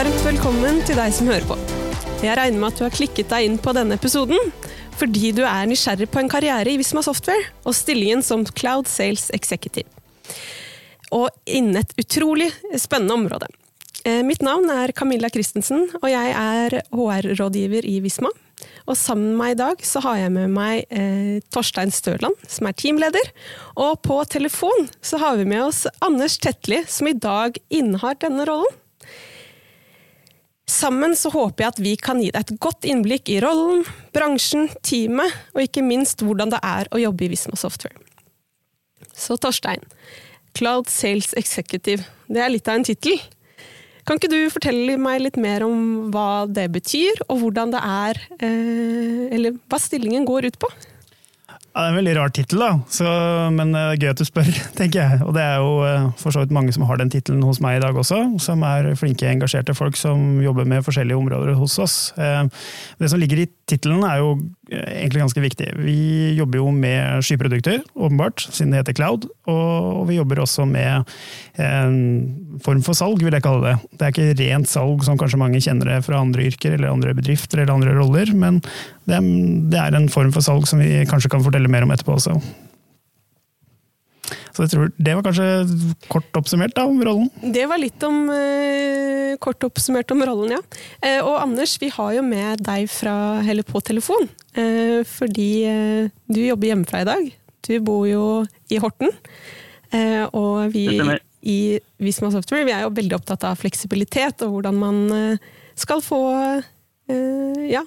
Varmt velkommen til deg som hører på. Jeg regner med at du har klikket deg inn på denne episoden fordi du er nysgjerrig på en karriere i Visma Software og stillingen som Cloud Sales Executive. Og innen et utrolig spennende område. Eh, mitt navn er Camilla Christensen, og jeg er HR-rådgiver i Visma. Og sammen med meg i dag så har jeg med meg eh, Torstein Støland, som er teamleder. Og på telefon så har vi med oss Anders Tetli, som i dag innehar denne rollen. Sammen så håper jeg at vi kan gi deg et godt innblikk i rollen, bransjen, teamet, og ikke minst hvordan det er å jobbe i Visma Software. Så Torstein, Cloud Sales Executive, det er litt av en tittel. Kan ikke du fortelle meg litt mer om hva det betyr, og hvordan det er eh, Eller hva stillingen går ut på? Ja, det er en veldig rar tittel, men uh, gøy at du spør, tenker jeg. Og det er jo uh, for så vidt mange som har den tittelen hos meg i dag også, som er flinke, engasjerte folk som jobber med forskjellige områder hos oss. Uh, det som ligger i tittelen er jo egentlig ganske viktig. Vi jobber jo med skyprodukter, åpenbart, siden det heter cloud. Og vi jobber også med en form for salg, vil jeg kalle det. Det er ikke rent salg som kanskje mange kjenner det fra andre yrker eller andre bedrifter eller andre roller, men det er en form for salg som vi kanskje kan fortelle mer om etterpå også. Så jeg tror Det var kanskje kort oppsummert da, om rollen? Det var litt om eh, kort oppsummert om rollen, ja. Eh, og Anders, vi har jo med deg fra, på telefon. Eh, fordi eh, du jobber hjemmefra i dag. Du bor jo i Horten. Eh, og vi i Visma Software vi er jo veldig opptatt av fleksibilitet og hvordan man eh, skal få ja,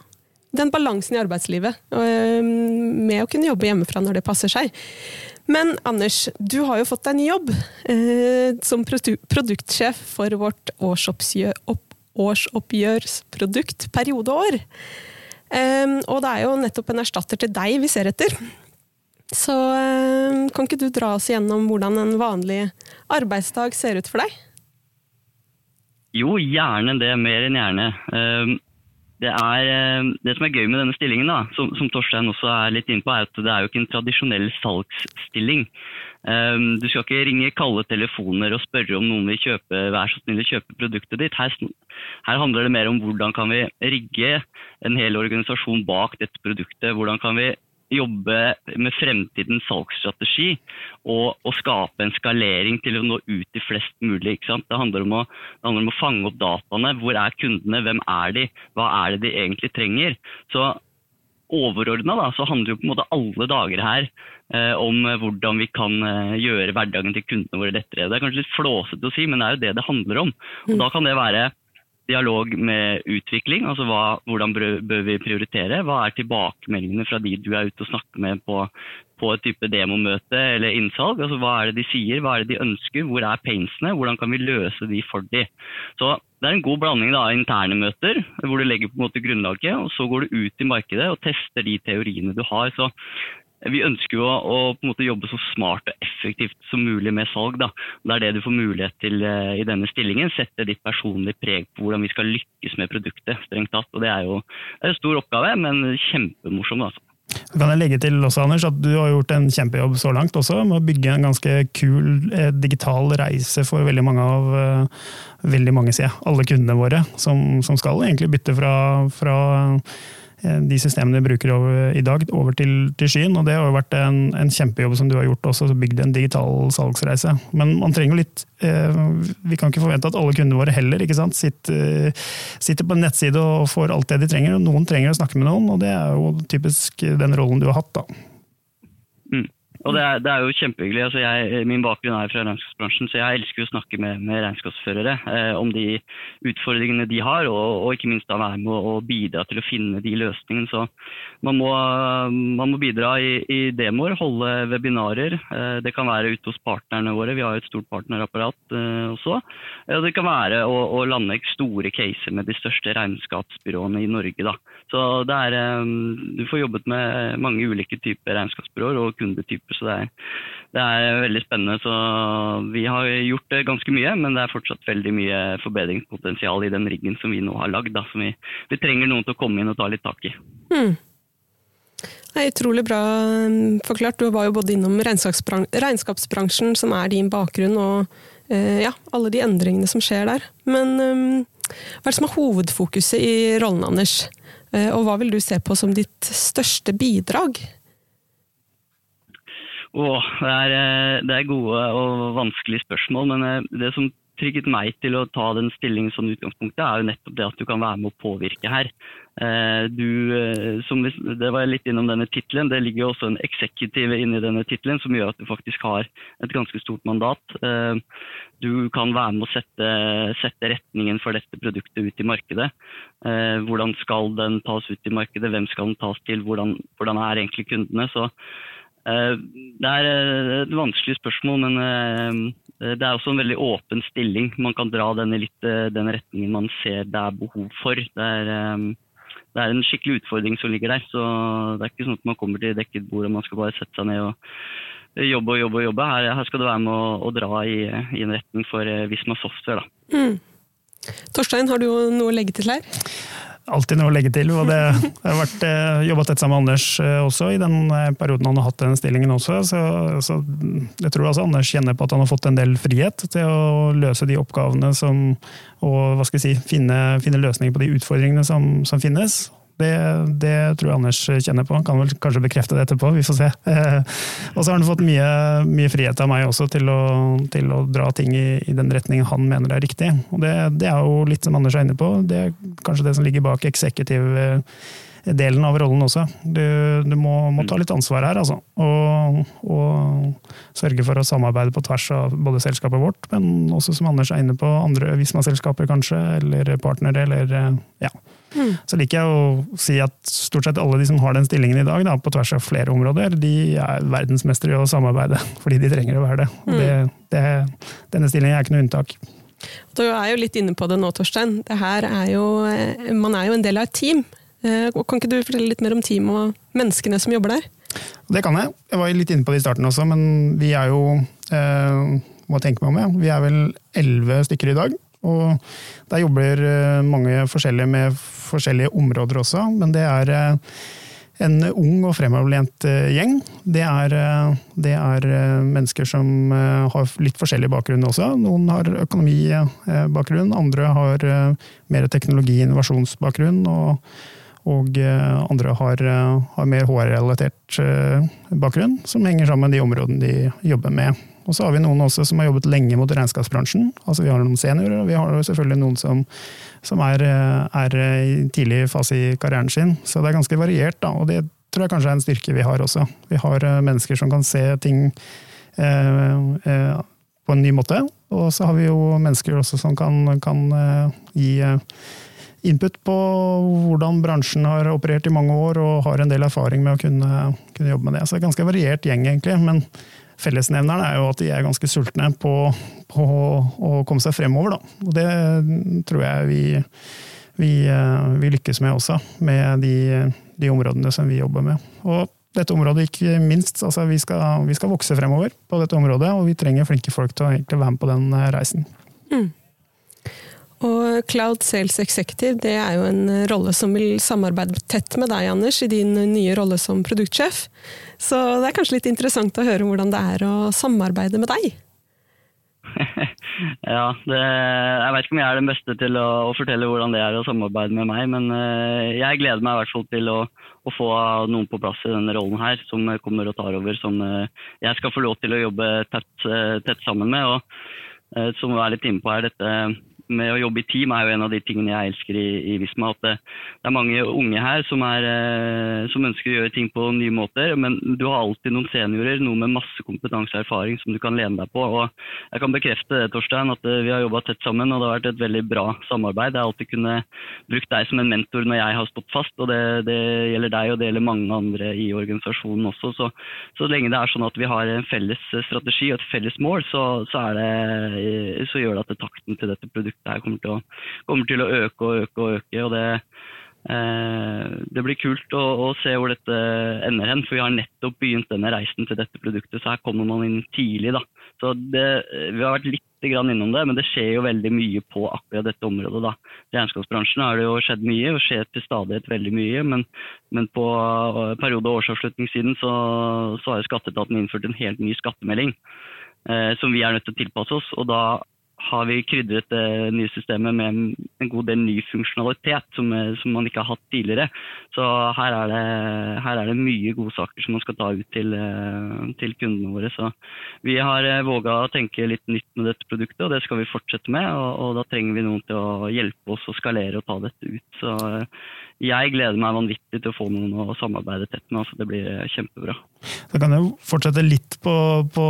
den balansen i arbeidslivet med å kunne jobbe hjemmefra når det passer seg. Men Anders, du har jo fått deg ny jobb eh, som produktsjef for vårt årsoppgjørsprodukt periodeår. Eh, og det er jo nettopp en erstatter til deg vi ser etter. Så eh, kan ikke du dra oss gjennom hvordan en vanlig arbeidsdag ser ut for deg? Jo, gjerne det. Mer enn gjerne. Det, er, eh, det, som er gøy med denne stillingen, da, som, som, Torstein også er litt inne på, er at det er jo ikke en tradisjonell salgsstilling. Um, du skal ikke ringe kalde telefoner og spørre om noen vil kjøpe, vær så snill å kjøpe produktet ditt. Her, her, handler det mer om hvordan kan vi rigge en hel organisasjon bak dette produktet. Hvordan kan vi jobbe med fremtidens salgsstrategi og, og, skape en skalering til å nå ut til flest mulig. Det handler, å, det, handler om å, fange opp dataene. Hvor er kundene? Hvem er de? Hva er det de egentlig trenger? Så overordna så handler jo på en måte alle dager her eh, om hvordan vi kan eh, gjøre hverdagen til kundene våre lettere. Det er kanskje litt flåsete å si, men det er jo det det handler om. Og Da kan det være dialog med utvikling. altså hva, Hvordan bør vi prioritere? Hva er tilbakemeldingene fra de du er ute og snakker med på, på et type demomøte eller innsalg? altså Hva er det de sier, hva er det de ønsker, hvor er painsene? Hvordan kan vi løse de for de? Så Det er en god blanding av interne møter, hvor du legger på en måte grunnlaget, og så går du ut i markedet og tester de teoriene du har. så vi ønsker jo å, å jobbe så smart og effektivt som mulig med salg. Da. Det er det du får mulighet til uh, i denne stillingen. Sette ditt personlige preg på hvordan vi skal lykkes med produktet. strengt tatt. Og Det er jo det er en stor oppgave, men kjempemorsom. altså. Kan jeg legge til også, Anders, at Du har gjort en kjempejobb så langt også, med å bygge en ganske kul eh, digital reise for veldig mange av eh, veldig mange, sier alle kundene våre, som, som skal egentlig bytte fra, fra de systemene vi bruker over, i dag, over til, til, skyen. og Det har jo vært en, en kjempejobb som du har gjort også, bygd en digital salgsreise. Men man trenger litt eh, Vi kan ikke forvente at alle kundene våre heller ikke sant? Sitter, sitter, på en nettside og får alt det de trenger. og Noen trenger å snakke med noen, og det er jo typisk den rollen du har hatt. da. Mm. Og det er, det er, jo kjempehyggelig. Altså jeg, min bakgrunn er fra regnskapsbransjen, så jeg elsker å snakke med, med regnskapsførere eh, om de utfordringene de har, og, og ikke minst da være med å, bidra til å finne de løsningene. Så man må, man må bidra i, i, demoer, holde webinarer. Eh, det kan være ute hos partnerne våre, vi har et stort partnerapparat eh, også. Eh, det kan være å, å, lande store caser med de største regnskapsbyråene i Norge. Da. Så det er, eh, du får jobbet med mange ulike typer regnskapsbyråer og kundetyper så det er, det er, veldig spennende. Så vi har gjort ganske mye, men det er fortsatt veldig mye forbedringspotensial i den riggen som vi nå har lagd. Som vi, vi, trenger noen til å komme inn og ta litt tak i. Mm. Det er utrolig bra um, forklart. Du var jo både innom regnskapsbransjen, som er din bakgrunn, og uh, ja, alle de endringene som skjer der. Men um, Hva er det som er hovedfokuset i rollen, Anders? Eh, og hva vil du se på som ditt største bidrag? Åh, det, er, eh, det er gode og vanskelige spørsmål, men eh, det som trygget meg til å ta den stillingen som utgangspunktet, er jo nettopp det at du kan være med å påvirke her. Du, som det var litt innom denne tittelen, det ligger jo også en eksekutiv inni denne tittelen som gjør at du faktisk har et ganske stort mandat. Du kan være med å sette, sette retningen for dette produktet ut i markedet. Hvordan skal den tas ut i markedet, hvem skal den tas til, hvordan, hvordan er egentlig kundene. Så Eh, det er eh, et vanskelig spørsmål, men eh, det er også en veldig åpen stilling. Man kan dra denne litt den retningen man ser det er behov for. Det er, det er, en skikkelig utfordring som ligger der. så Det er ikke sånn at man kommer til dekket bord og man skal bare sette seg ned og jobbe og jobbe. og jobbe. Her, her skal du være med å, å dra i, i, en retning for Visma Software. Da. Mm. Torstein, har du noe å legge til her? Alltid noe å legge til. og det, Jeg har vært, eh, jobba tett sammen med Anders eh, også i den eh, perioden han har hatt den stillingen også. Så, så, jeg tror altså Anders kjenner på at han har fått en del frihet til å løse de oppgavene som, og hva skal jeg si, finne, finne løsninger på de utfordringene som, som finnes. Det, det, tror jeg Anders kjenner på. Han kan vel kanskje bekrefte det etterpå, vi får se. Eh, og så har han fått mye, mye, frihet av meg også til å, til å dra ting i, i, den retningen han mener er riktig. Og det, det, er jo litt som Anders er inne på, det er kanskje det som ligger bak eksekutiv delen av rollen også. Du, du må, må, ta litt ansvar her, altså. Og, og, sørge for å samarbeide på tvers av både selskapet vårt, men også som Anders er inne på, andre Visma-selskaper kanskje, eller partnere, eller ja. Mm. Så liker jeg å si at stort sett alle de som har den stillingen i dag, da, på tvers av flere områder, de er verdensmestere i å samarbeide, fordi de trenger å være det. Mm. det, det denne stillingen er ikke noe unntak. Du er jo litt inne på det nå, Torstein. Det her er jo, eh, man er jo en del av et team. Eh, kan ikke du fortelle litt mer om teamet og menneskene som jobber der? Det kan jeg. Jeg var litt inne på det i starten også, men vi er jo eh, må tenke meg om, ja. Vi er vel elleve stykker i dag. Og der jobber eh, mange forskjellige med forskjellige områder også, men det er eh, en ung og fremoverlent eh, gjeng. Det er, det er, mennesker som har litt forskjellig bakgrunn også. Noen har økonomibakgrunn, andre har mer teknologi- og innovasjonsbakgrunn. Og, og andre har, har mer HR-relatert bakgrunn, som henger sammen med de områdene de jobber med. Og så har vi noen også som har jobbet lenge mot regnskapsbransjen. Altså Vi har noen seniorer, og vi har selvfølgelig noen som, som er, er, i tidlig fase i karrieren sin. Så det er ganske variert, da, og det tror jeg kanskje er en styrke vi har også. Vi har eh, mennesker som kan se ting eh, eh, på en ny måte. Og så har vi jo mennesker også som kan, kan eh, gi eh, input på hvordan bransjen har operert i mange år, og har en del erfaring med å kunne, kunne jobbe med det. Så det er ganske variert gjeng, egentlig. men Fellesnevneren er jo at de er ganske sultne på, på å komme seg fremover. Da. Og det tror jeg vi, vi, eh, vi lykkes med også, med de, de, områdene som vi jobber med. Og dette området ikke minst. Altså vi, skal, vi skal vokse fremover på dette området, og vi trenger flinke folk til å være med på den eh, reisen. Mm. Og Cloud Sales Executive det er jo en rolle som vil samarbeide tett med deg, Anders, i din nye rolle som produktsjef. Så det er kanskje litt interessant å høre hvordan det er å samarbeide med deg? ja, det, jeg vet ikke om jeg er den beste til å, å, fortelle hvordan det er å samarbeide med meg, men uh, jeg gleder meg i hvert fall til å, å, få noen på plass i denne rollen her, som kommer og tar over, som jeg skal få lov til å jobbe tett, tett sammen med. og som vi er litt inne på her, dette med å jobbe i team er jo en av de tingene jeg elsker i, i Visma. At det, det, er mange unge her som, er, eh, som, ønsker å gjøre ting på nye måter. Men du har alltid noen seniorer, noen med masse kompetanse og erfaring som du kan lene deg på. Og jeg kan bekrefte det, Torstein, at eh, vi har jobba tett sammen, og det har vært et veldig bra samarbeid. Jeg har alltid kunnet brukt deg som en mentor når jeg har stått fast, og det, det gjelder deg og det gjelder mange andre i organisasjonen også. Så, så lenge det er sånn at vi har en felles strategi og et felles mål, så, så, det, eh, så gjør det at takten til dette produktet produktet her kommer til å, kommer til å øke og øke og øke. og det, eh, det blir kult å, å, se hvor dette ender hen, for vi har nettopp begynt denne reisen til dette produktet. Så her kommer man inn tidlig. da. Så det, Vi har vært litt innom det, men det skjer jo veldig mye på akkurat dette området. da. I regnskapsbransjen har det jo skjedd mye, og skjer til stadighet veldig mye. Men, men på periode- og årsavslutningssiden så, så har jo skatteetaten innført en helt ny skattemelding. Eh, som vi er nødt til å tilpasse oss. og da har vi krydret det nye systemet med en, god del ny funksjonalitet som, som, man ikke har hatt tidligere. Så her er, det, her er det mye gode saker som man skal ta ut til, til kundene våre. Så vi har våga å tenke litt nytt med dette produktet, og det skal vi fortsette med. Og, og da trenger vi noen til å hjelpe oss å skalere og ta dette ut. Så jeg gleder meg vanvittig til å få noen å samarbeide tett med. altså Det blir eh, kjempebra. Så kan jeg fortsette litt på, på,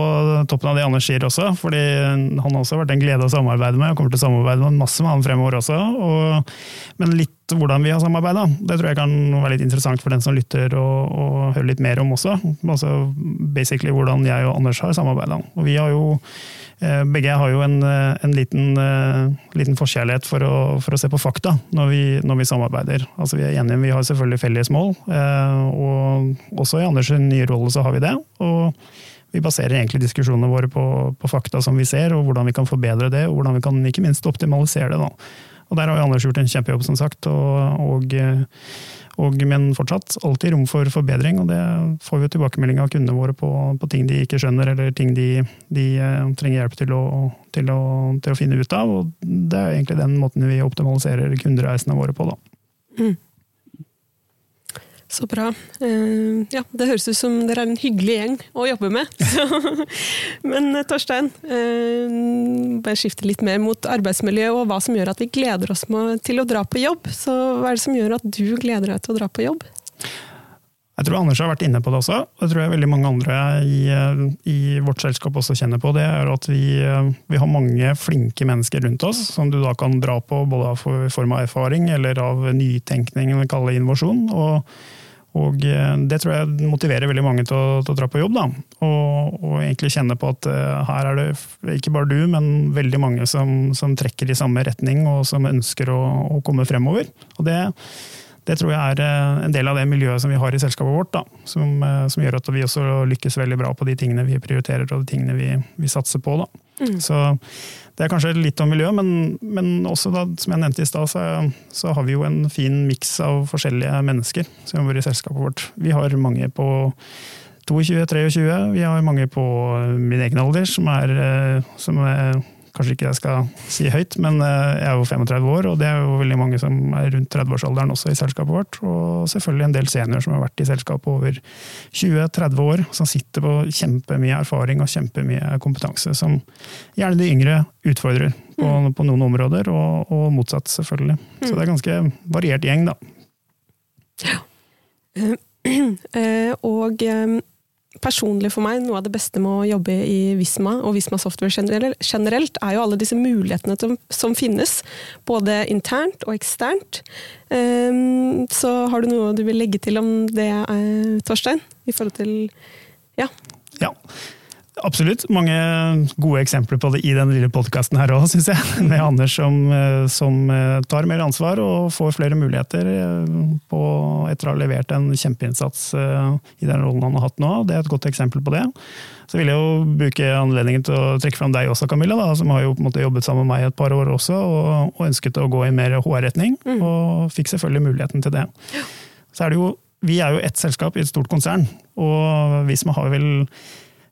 toppen av det Anders sier også. fordi Han har også vært en glede å samarbeide med, og kommer til å samarbeide med masse med han fremover også. Og, men litt hvordan vi har samarbeida, det tror jeg kan være litt interessant for den som lytter og, og hører litt mer om også. Altså basically hvordan jeg og Anders har samarbeida. Og vi har jo Eh, begge har jo en, eh, en liten, uh, liten, forkjærlighet for å, for å, se på fakta når vi, når vi, samarbeider. Altså Vi er enige, vi har selvfølgelig felles mål, og også i Anders' nye rolle så har vi det. Og vi baserer egentlig diskusjonene våre på, på, fakta som vi ser, og hvordan vi kan forbedre det, og hvordan vi kan ikke minst optimalisere det. da. Og Der har jo Anders gjort en kjempejobb, som sagt. og, og og, men fortsatt alltid rom for forbedring, og det får vi jo tilbakemelding av kundene våre på, på, ting de ikke skjønner, eller ting de, de uh, trenger hjelp til å, til, å, til å, finne ut av. Og det er egentlig den måten vi optimaliserer kundereisene våre på, da. Mm. Så bra. Uh, ja, det høres ut som dere er en hyggelig gjeng å jobbe med. Men eh, Torstein, uh, bare skifte litt mer mot arbeidsmiljø og hva som gjør at vi gleder oss til å dra på jobb. Så hva er det som gjør at du gleder deg til å dra på jobb? Jeg tror Anders har vært inne på det også. Det tror jeg veldig mange andre i, i vårt selskap også kjenner på det. er at vi, vi, har mange flinke mennesker rundt oss som du da kan dra på både i form av erfaring eller av nytenkning, vi kaller innovasjon. og og eh, det tror jeg motiverer veldig mange til å, til å dra på jobb. Da. Og, og, egentlig kjenne på at uh, her er det ikke bare du, men veldig mange som, som trekker i samme retning, og som ønsker å, å komme fremover. Og det, det, tror jeg er uh, en del av det miljøet som vi har i selskapet vårt, da, som, uh, som, gjør at vi også lykkes veldig bra på de tingene vi prioriterer og de tingene vi, vi satser på. Mm. Så det er kanskje litt om miljø, men, men også da, som jeg nevnte i stad, så, så, har vi jo en fin miks av forskjellige mennesker som jobber i selskapet vårt. Vi har mange på 22-23, vi har mange på min egen alder som er, eh, som er kanskje ikke jeg skal si høyt, men eh, jeg er jo 35 år, og det er jo veldig mange som er rundt 30-årsalderen også i selskapet vårt. Og selvfølgelig en del seniorer som har vært i selskapet over 20-30 år, som sitter på kjempemye erfaring og kjempemye kompetanse, som gjerne de yngre utfordrer på, mm. på noen områder, og, og, motsatt, selvfølgelig. Så mm. det er ganske variert gjeng, da. Ja. og personlig for meg, noe av det beste med å jobbe i Visma og Visma Software generelt, er jo alle disse mulighetene som, finnes. Både internt og eksternt. Um, så har du noe du vil legge til om det, uh, Torstein? I forhold til Ja. ja. Absolutt. Mange gode eksempler på det i den lille podkasten her òg, syns jeg. Med Anders som, eh, som, eh, tar mer ansvar og får flere muligheter eh, på, etter å ha levert en kjempeinnsats i den rollen han har hatt nå. Det er et godt eksempel på det. Så vil jeg jo bruke anledningen til å trekke fram deg også, Camilla, da, som har jo på en måte jobbet sammen med meg et par år også, og, og ønsket å gå i mer HR-retning. Mm. Og fikk selvfølgelig muligheten til det. Så er det jo, Vi er jo ett selskap i et stort konsern, og Visma har vel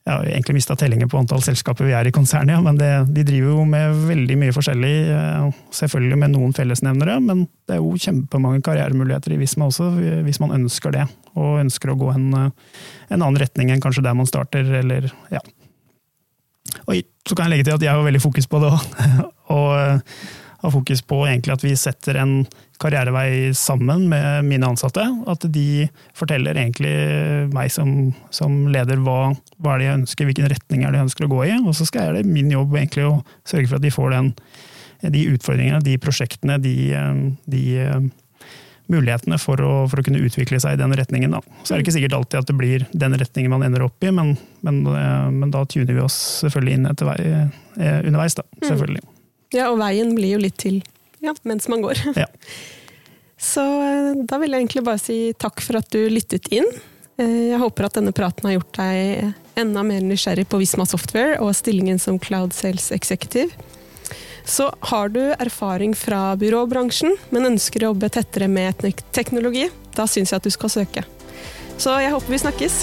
jeg har egentlig mista tellingen på antall selskaper vi er i konsernet, ja, men det, de driver jo med veldig mye forskjellig. Eh, selvfølgelig med noen fellesnevnere, men det er jo kjempemange karrieremuligheter i Visma også, hvis man ønsker det. Og ønsker å gå en, eh, en annen retning enn kanskje der man starter, eller ja. Og så kan jeg legge til at jeg har veldig fokus på det òg. og eh, har fokus på egentlig at vi setter en karrierevei sammen med mine ansatte. At de forteller egentlig meg som, som leder hva, hva er det jeg ønsker, hvilken retning er det jeg ønsker å gå i. Og så skal jeg det min jobb egentlig å sørge for at de får den, de utfordringene, de prosjektene, de, de mulighetene for å, for å, kunne utvikle seg i den retningen. Da. Så er det ikke sikkert alltid at det blir den retningen man ender opp i, men, men, men da tuner vi oss selvfølgelig inn etter vei, eh, underveis. Da, mm. selvfølgelig. Mm. Ja, og veien blir jo litt til ja, mens man går. Ja. Så eh, da vil jeg egentlig bare si takk for at du lyttet inn. Eh, jeg håper at denne praten har gjort deg enda mer nysgjerrig på Visma Software og stillingen som Cloud Sales Executive. Så har du erfaring fra byråbransjen, men ønsker å jobbe tettere med teknologi, da syns jeg at du skal søke. Så jeg håper vi snakkes.